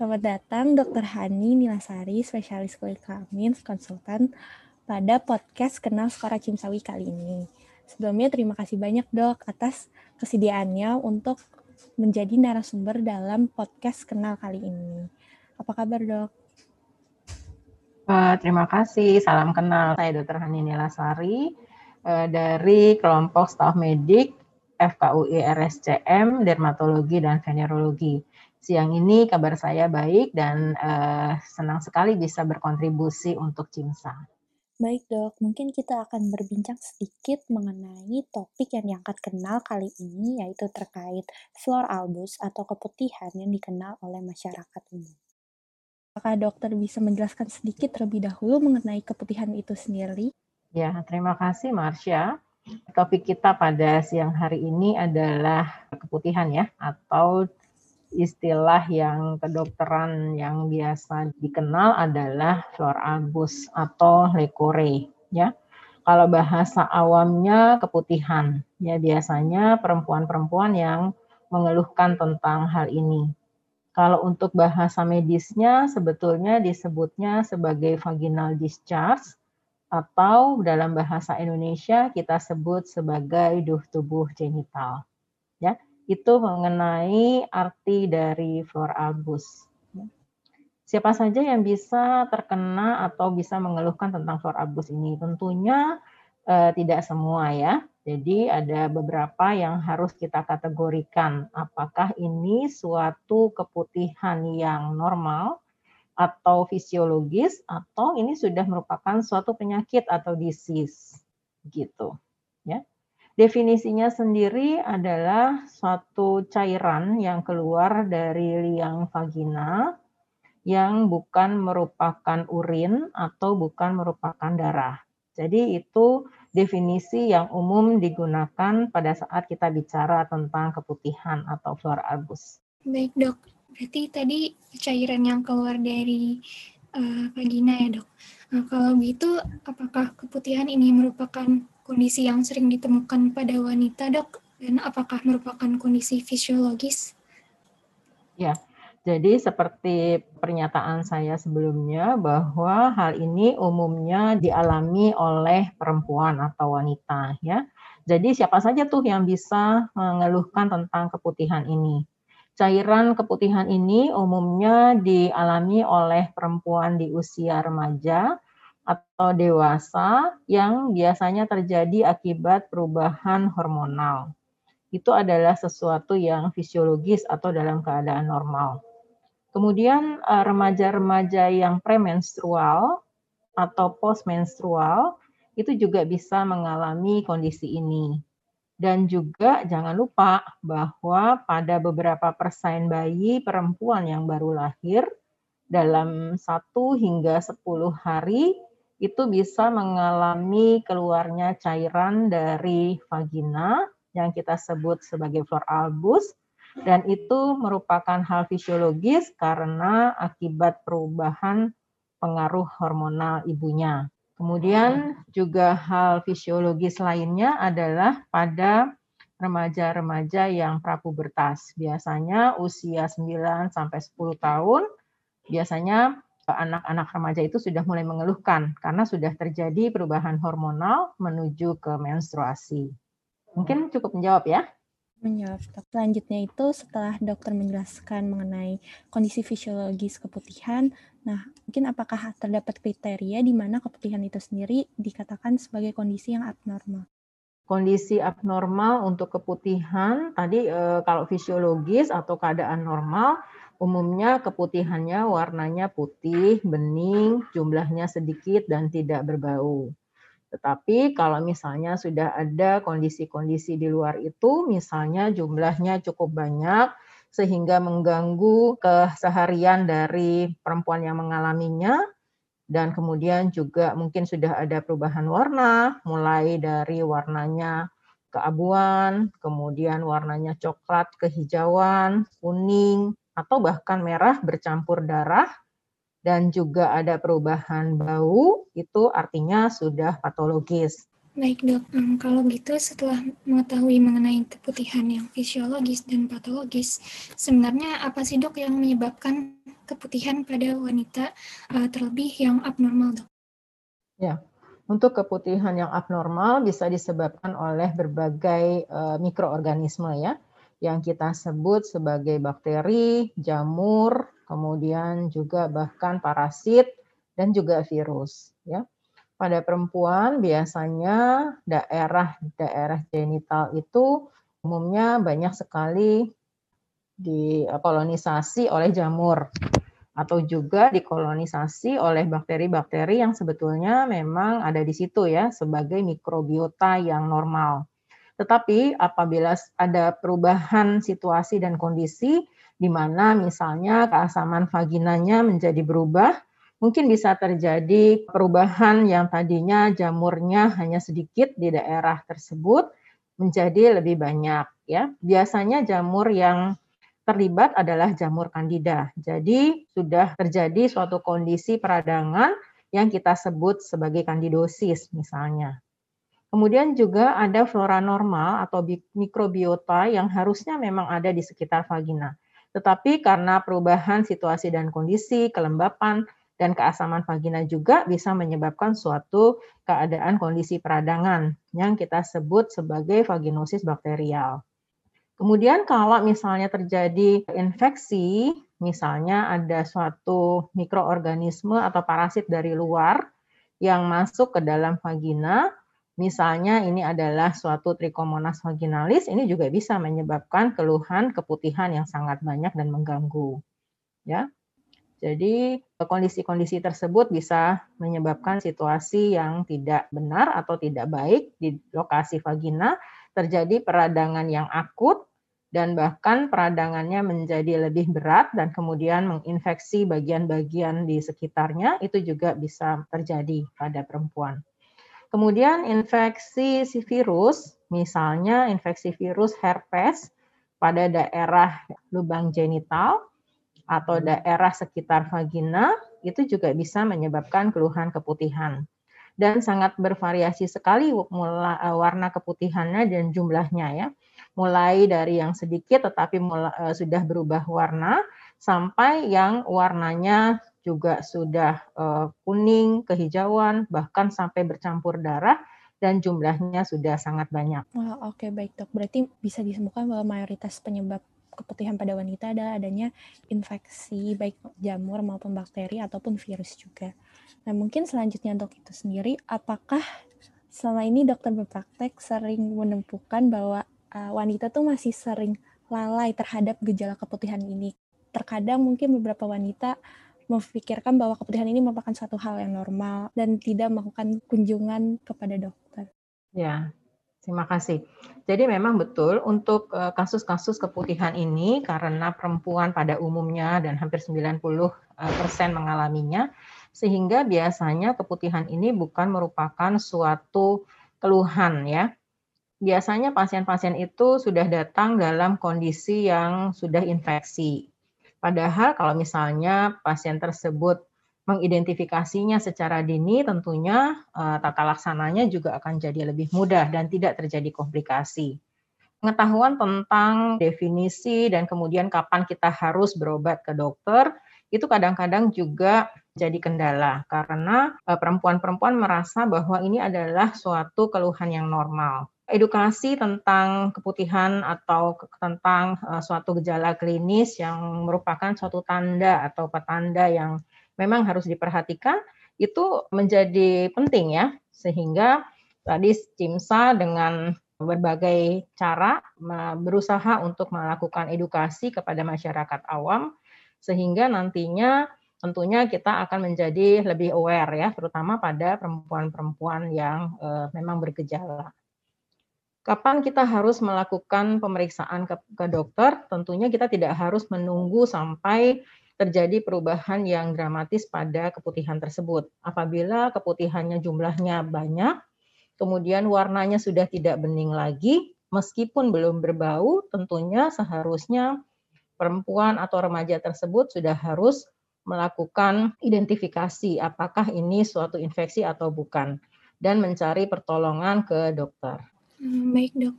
Selamat datang Dr. Hani Nilasari, spesialis kulit kelamin, konsultan pada podcast Kenal Skora Cimsawi kali ini. Sebelumnya terima kasih banyak dok atas kesediaannya untuk menjadi narasumber dalam podcast Kenal kali ini. Apa kabar dok? Terima kasih, salam kenal. Saya Dr. Hani Nilasari uh, dari kelompok staf medik FKUI RSCM, Dermatologi dan Venerologi siang ini kabar saya baik dan uh, senang sekali bisa berkontribusi untuk CIMSA. Baik dok, mungkin kita akan berbincang sedikit mengenai topik yang diangkat kenal kali ini yaitu terkait flor albus atau keputihan yang dikenal oleh masyarakat umum. Apakah dokter bisa menjelaskan sedikit terlebih dahulu mengenai keputihan itu sendiri? Ya, terima kasih Marsha. Topik kita pada siang hari ini adalah keputihan ya atau istilah yang kedokteran yang biasa dikenal adalah flor albus atau lekore ya. Kalau bahasa awamnya keputihan ya biasanya perempuan-perempuan yang mengeluhkan tentang hal ini. Kalau untuk bahasa medisnya sebetulnya disebutnya sebagai vaginal discharge atau dalam bahasa Indonesia kita sebut sebagai duh tubuh genital. Ya itu mengenai arti dari flor albus. Siapa saja yang bisa terkena atau bisa mengeluhkan tentang flor albus ini? Tentunya eh, tidak semua ya. Jadi ada beberapa yang harus kita kategorikan. Apakah ini suatu keputihan yang normal atau fisiologis atau ini sudah merupakan suatu penyakit atau disease gitu ya. Definisinya sendiri adalah suatu cairan yang keluar dari liang vagina yang bukan merupakan urin atau bukan merupakan darah. Jadi itu definisi yang umum digunakan pada saat kita bicara tentang keputihan atau flor albus. Baik dok, berarti tadi cairan yang keluar dari uh, ya dok. Nah, kalau begitu, apakah keputihan ini merupakan kondisi yang sering ditemukan pada wanita, dok? Dan apakah merupakan kondisi fisiologis? Ya, jadi seperti pernyataan saya sebelumnya bahwa hal ini umumnya dialami oleh perempuan atau wanita ya. Jadi siapa saja tuh yang bisa mengeluhkan tentang keputihan ini. Cairan keputihan ini umumnya dialami oleh perempuan di usia remaja atau dewasa yang biasanya terjadi akibat perubahan hormonal. Itu adalah sesuatu yang fisiologis atau dalam keadaan normal. Kemudian eh, remaja-remaja yang premenstrual atau postmenstrual itu juga bisa mengalami kondisi ini. Dan juga jangan lupa bahwa pada beberapa persen bayi perempuan yang baru lahir dalam 1 hingga 10 hari itu bisa mengalami keluarnya cairan dari vagina yang kita sebut sebagai flor albus dan itu merupakan hal fisiologis karena akibat perubahan pengaruh hormonal ibunya. Kemudian juga hal fisiologis lainnya adalah pada remaja-remaja yang prapubertas. Biasanya usia 9 sampai 10 tahun biasanya anak-anak remaja itu sudah mulai mengeluhkan karena sudah terjadi perubahan hormonal menuju ke menstruasi. Mungkin cukup menjawab ya. Menjawab. Selanjutnya itu setelah dokter menjelaskan mengenai kondisi fisiologis keputihan, nah mungkin apakah terdapat kriteria di mana keputihan itu sendiri dikatakan sebagai kondisi yang abnormal? Kondisi abnormal untuk keputihan tadi eh, kalau fisiologis atau keadaan normal Umumnya keputihannya warnanya putih, bening, jumlahnya sedikit dan tidak berbau. Tetapi kalau misalnya sudah ada kondisi-kondisi di luar itu, misalnya jumlahnya cukup banyak, sehingga mengganggu keseharian dari perempuan yang mengalaminya, dan kemudian juga mungkin sudah ada perubahan warna, mulai dari warnanya keabuan, kemudian warnanya coklat, kehijauan, kuning, atau bahkan merah bercampur darah dan juga ada perubahan bau, itu artinya sudah patologis. Baik dok, um, kalau gitu setelah mengetahui mengenai keputihan yang fisiologis dan patologis, sebenarnya apa sih dok yang menyebabkan keputihan pada wanita uh, terlebih yang abnormal dok? Ya, untuk keputihan yang abnormal bisa disebabkan oleh berbagai uh, mikroorganisme ya, yang kita sebut sebagai bakteri, jamur, kemudian juga bahkan parasit dan juga virus ya. Pada perempuan biasanya daerah-daerah genital itu umumnya banyak sekali dikolonisasi oleh jamur atau juga dikolonisasi oleh bakteri-bakteri yang sebetulnya memang ada di situ ya sebagai mikrobiota yang normal. Tetapi apabila ada perubahan situasi dan kondisi di mana misalnya keasaman vaginanya menjadi berubah, mungkin bisa terjadi perubahan yang tadinya jamurnya hanya sedikit di daerah tersebut menjadi lebih banyak ya. Biasanya jamur yang terlibat adalah jamur kandida. Jadi sudah terjadi suatu kondisi peradangan yang kita sebut sebagai kandidosis misalnya. Kemudian juga ada flora normal atau mikrobiota yang harusnya memang ada di sekitar vagina. Tetapi karena perubahan situasi dan kondisi, kelembapan, dan keasaman vagina juga bisa menyebabkan suatu keadaan kondisi peradangan yang kita sebut sebagai vaginosis bakterial. Kemudian kalau misalnya terjadi infeksi, misalnya ada suatu mikroorganisme atau parasit dari luar yang masuk ke dalam vagina, misalnya ini adalah suatu trichomonas vaginalis, ini juga bisa menyebabkan keluhan keputihan yang sangat banyak dan mengganggu. Ya. Jadi kondisi-kondisi tersebut bisa menyebabkan situasi yang tidak benar atau tidak baik di lokasi vagina, terjadi peradangan yang akut dan bahkan peradangannya menjadi lebih berat dan kemudian menginfeksi bagian-bagian di sekitarnya itu juga bisa terjadi pada perempuan. Kemudian infeksi si virus, misalnya infeksi virus herpes pada daerah lubang genital atau daerah sekitar vagina itu juga bisa menyebabkan keluhan keputihan dan sangat bervariasi sekali warna keputihannya dan jumlahnya ya mulai dari yang sedikit tetapi mulai, uh, sudah berubah warna sampai yang warnanya juga sudah uh, kuning, kehijauan, bahkan sampai bercampur darah dan jumlahnya sudah sangat banyak. Oh, Oke, okay, baik dok. Berarti bisa disembuhkan bahwa mayoritas penyebab keputihan pada wanita adalah adanya infeksi baik jamur maupun bakteri ataupun virus juga. Nah mungkin selanjutnya dok itu sendiri, apakah selama ini dokter berpraktek sering menemukan bahwa uh, wanita tuh masih sering lalai terhadap gejala keputihan ini. Terkadang mungkin beberapa wanita memikirkan bahwa keputihan ini merupakan suatu hal yang normal dan tidak melakukan kunjungan kepada dokter. Ya, terima kasih. Jadi memang betul untuk eh, kasus-kasus keputihan ini karena perempuan pada umumnya dan hampir 90 eh, persen mengalaminya, sehingga biasanya keputihan ini bukan merupakan suatu keluhan ya, biasanya pasien-pasien itu sudah datang dalam kondisi yang sudah infeksi. Padahal kalau misalnya pasien tersebut mengidentifikasinya secara dini, tentunya uh, tata laksananya juga akan jadi lebih mudah dan tidak terjadi komplikasi. Pengetahuan tentang definisi dan kemudian kapan kita harus berobat ke dokter itu kadang-kadang juga jadi kendala karena eh, perempuan-perempuan merasa bahwa ini adalah suatu keluhan yang normal edukasi tentang keputihan atau tentang uh, suatu gejala klinis yang merupakan suatu tanda atau petanda yang memang harus diperhatikan itu menjadi penting ya sehingga tadi CIMSA dengan berbagai cara berusaha untuk melakukan edukasi kepada masyarakat awam sehingga nantinya tentunya kita akan menjadi lebih aware ya terutama pada perempuan-perempuan yang uh, memang bergejala. Kapan kita harus melakukan pemeriksaan ke, ke dokter? Tentunya kita tidak harus menunggu sampai terjadi perubahan yang dramatis pada keputihan tersebut. Apabila keputihannya jumlahnya banyak, kemudian warnanya sudah tidak bening lagi, meskipun belum berbau, tentunya seharusnya perempuan atau remaja tersebut sudah harus melakukan identifikasi apakah ini suatu infeksi atau bukan dan mencari pertolongan ke dokter. Hmm, baik dok.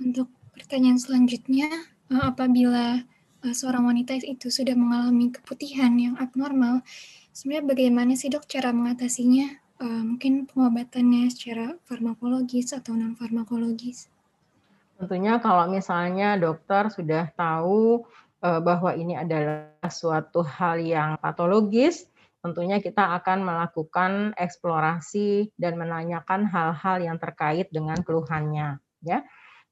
Untuk pertanyaan selanjutnya, eh, apabila seorang wanita itu sudah mengalami keputihan yang abnormal, sebenarnya bagaimana sih dok cara mengatasinya? Uh, mungkin pengobatannya secara farmakologis atau non farmakologis? Tentunya kalau misalnya dokter sudah tahu uh, bahwa ini adalah suatu hal yang patologis, tentunya kita akan melakukan eksplorasi dan menanyakan hal-hal yang terkait dengan keluhannya ya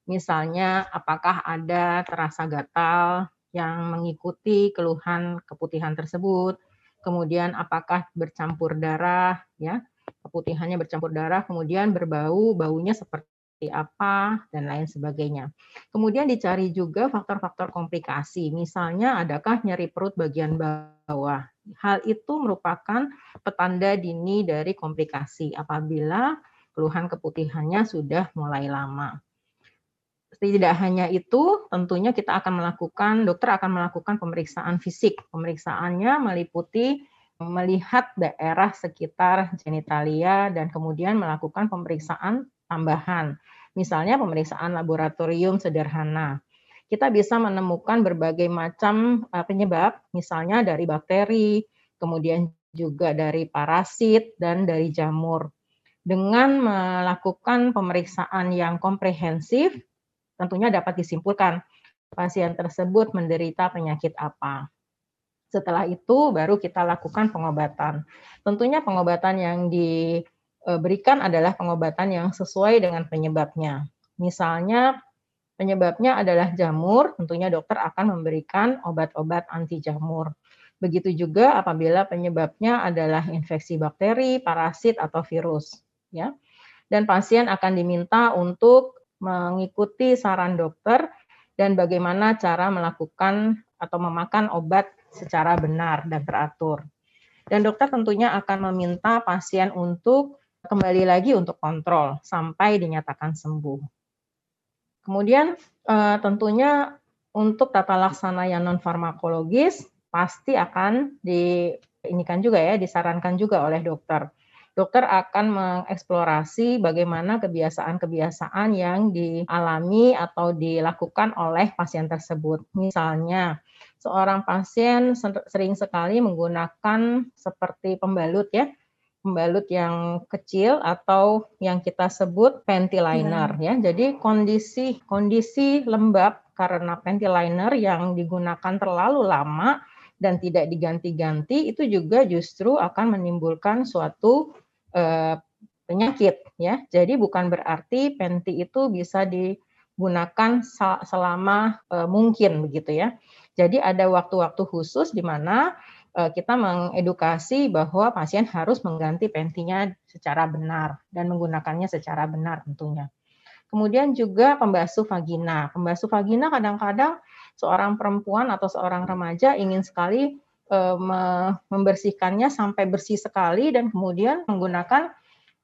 misalnya apakah ada terasa gatal yang mengikuti keluhan keputihan tersebut kemudian apakah bercampur darah ya keputihannya bercampur darah kemudian berbau baunya seperti apa, dan lain sebagainya. Kemudian dicari juga faktor-faktor komplikasi, misalnya adakah nyeri perut bagian bawah. Hal itu merupakan petanda dini dari komplikasi apabila keluhan keputihannya sudah mulai lama. Tidak hanya itu, tentunya kita akan melakukan, dokter akan melakukan pemeriksaan fisik. Pemeriksaannya meliputi melihat daerah sekitar genitalia dan kemudian melakukan pemeriksaan tambahan. Misalnya pemeriksaan laboratorium sederhana. Kita bisa menemukan berbagai macam eh, penyebab, misalnya dari bakteri, kemudian juga dari parasit dan dari jamur. Dengan melakukan pemeriksaan yang komprehensif, tentunya dapat disimpulkan pasien tersebut menderita penyakit apa. Setelah itu baru kita lakukan pengobatan. Tentunya pengobatan yang di Eh, berikan adalah pengobatan yang sesuai dengan penyebabnya. Misalnya penyebabnya adalah jamur, tentunya dokter akan memberikan obat-obat anti jamur. Begitu juga apabila penyebabnya adalah infeksi bakteri, parasit atau virus, ya. Dan pasien akan diminta untuk mengikuti saran dokter dan bagaimana cara melakukan atau memakan obat secara benar dan teratur. Dan dokter tentunya akan meminta pasien untuk kembali lagi untuk kontrol sampai dinyatakan sembuh. Kemudian uh, tentunya untuk tata laksana yang non farmakologis pasti akan di ini kan juga ya disarankan juga oleh dokter. Dokter akan mengeksplorasi bagaimana kebiasaan-kebiasaan yang dialami atau dilakukan oleh pasien tersebut. Misalnya, seorang pasien sering sekali menggunakan seperti pembalut ya, pembalut yang kecil atau yang kita sebut panty liner ya. ya. Jadi kondisi kondisi lembab karena panty liner yang digunakan terlalu lama dan tidak diganti-ganti itu juga justru akan menimbulkan suatu eh, penyakit ya. Jadi bukan berarti panty itu bisa digunakan selama eh, mungkin begitu ya. Jadi ada waktu-waktu khusus di mana Eh, kita mengedukasi bahwa pasien harus mengganti pentinya secara benar dan menggunakannya secara benar tentunya. Kemudian juga pembasuh vagina. Pembasuh vagina kadang-kadang seorang perempuan atau seorang remaja ingin sekali membersihkannya sampai bersih sekali dan kemudian menggunakan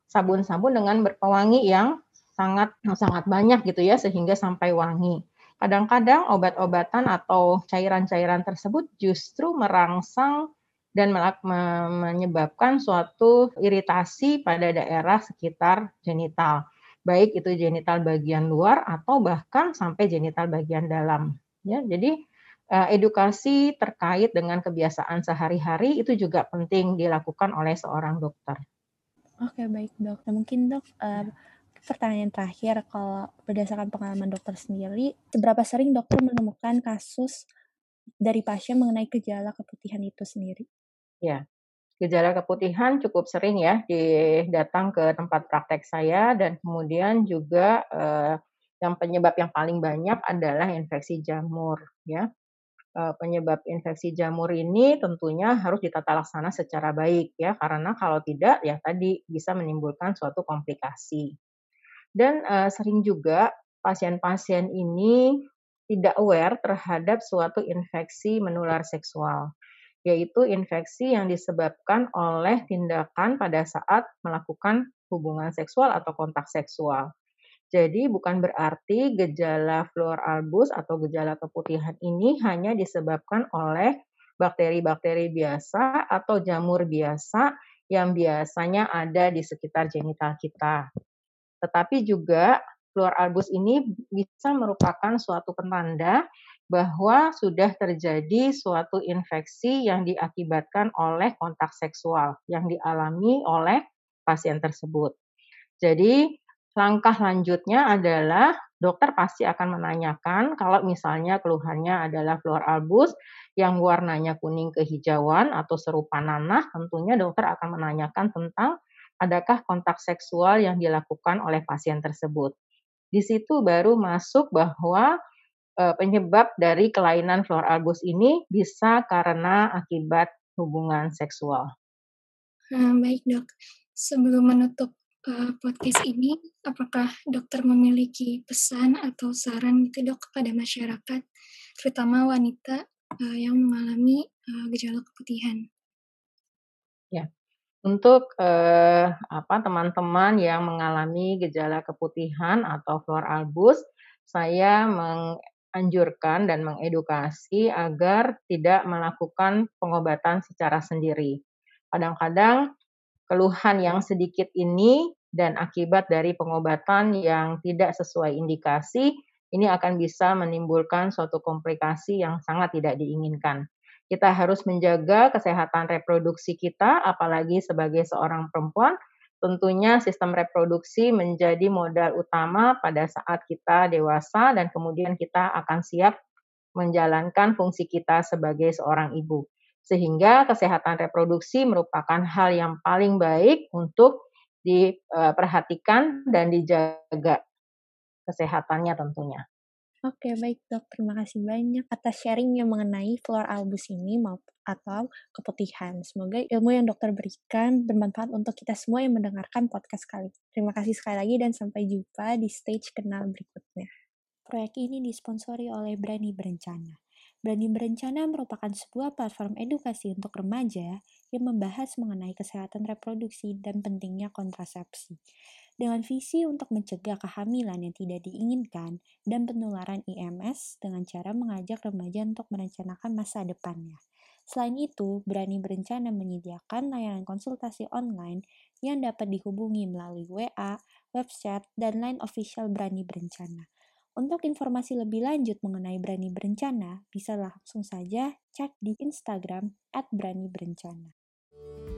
sabun-sabun dengan berpewangi yang sangat sangat banyak gitu ya sehingga sampai wangi. Kadang-kadang obat-obatan atau cairan-cairan tersebut justru merangsang dan menyebabkan suatu iritasi pada daerah sekitar genital, baik itu genital bagian luar atau bahkan sampai genital bagian dalam. Ya, jadi eh, edukasi terkait dengan kebiasaan sehari-hari itu juga penting dilakukan oleh seorang dokter. Oke, baik dok. Nah, mungkin dok, uh, pertanyaan terakhir, kalau berdasarkan pengalaman dokter sendiri, seberapa sering dokter menemukan kasus dari pasien mengenai gejala keputihan itu sendiri? Ya, gejala keputihan cukup sering ya datang ke tempat praktek saya dan kemudian juga eh, yang penyebab yang paling banyak adalah infeksi jamur ya. Eh, penyebab infeksi jamur ini tentunya harus ditata laksana secara baik ya karena kalau tidak ya tadi bisa menimbulkan suatu komplikasi. Dan uh, sering juga pasien-pasien ini tidak aware terhadap suatu infeksi menular seksual, yaitu infeksi yang disebabkan oleh tindakan pada saat melakukan hubungan seksual atau kontak seksual. Jadi bukan berarti gejala fluor albus atau gejala keputihan ini hanya disebabkan oleh bakteri-bakteri biasa atau jamur biasa yang biasanya ada di sekitar genital kita. Tetapi juga fluor albus ini bisa merupakan suatu penanda bahwa sudah terjadi suatu infeksi yang diakibatkan oleh kontak seksual yang dialami oleh pasien tersebut. Jadi, langkah lanjutnya adalah dokter pasti akan menanyakan kalau misalnya keluhannya adalah fluor albus yang warnanya kuning kehijauan atau serupa nanah, tentunya dokter akan menanyakan tentang adakah kontak seksual yang dilakukan oleh pasien tersebut. Di situ baru masuk bahwa uh, penyebab dari kelainan fluor albus ini bisa karena akibat hubungan seksual. Nah, baik dok, sebelum menutup uh, podcast ini, apakah dokter memiliki pesan atau saran gitu dok kepada masyarakat, terutama wanita uh, yang mengalami uh, gejala keputihan? Ya, untuk uh, apa teman-teman yang mengalami gejala keputihan atau fluor albus, saya meng anjurkan dan mengedukasi agar tidak melakukan pengobatan secara sendiri. Kadang-kadang keluhan yang sedikit ini dan akibat dari pengobatan yang tidak sesuai indikasi ini akan bisa menimbulkan suatu komplikasi yang sangat tidak diinginkan. Kita harus menjaga kesehatan reproduksi kita, apalagi sebagai seorang perempuan, tentunya sistem reproduksi menjadi modal utama pada saat kita dewasa dan kemudian kita akan siap menjalankan fungsi kita sebagai seorang ibu. Sehingga kesehatan reproduksi merupakan hal yang paling baik untuk diperhatikan dan dijaga kesehatannya tentunya. Oke, baik dok. Terima kasih banyak atas sharingnya mengenai fluor albus ini atau keputihan. Semoga ilmu yang dokter berikan bermanfaat untuk kita semua yang mendengarkan podcast kali. Terima kasih sekali lagi dan sampai jumpa di stage kenal berikutnya. Proyek ini disponsori oleh Berani Berencana. Berani Berencana merupakan sebuah platform edukasi untuk remaja yang membahas mengenai kesehatan reproduksi dan pentingnya kontrasepsi dengan visi untuk mencegah kehamilan yang tidak diinginkan dan penularan IMS dengan cara mengajak remaja untuk merencanakan masa depannya. Selain itu, Berani Berencana menyediakan layanan konsultasi online yang dapat dihubungi melalui WA, website, dan line official Berani Berencana. Untuk informasi lebih lanjut mengenai Berani Berencana, bisa langsung saja cek di Instagram @berani berencana.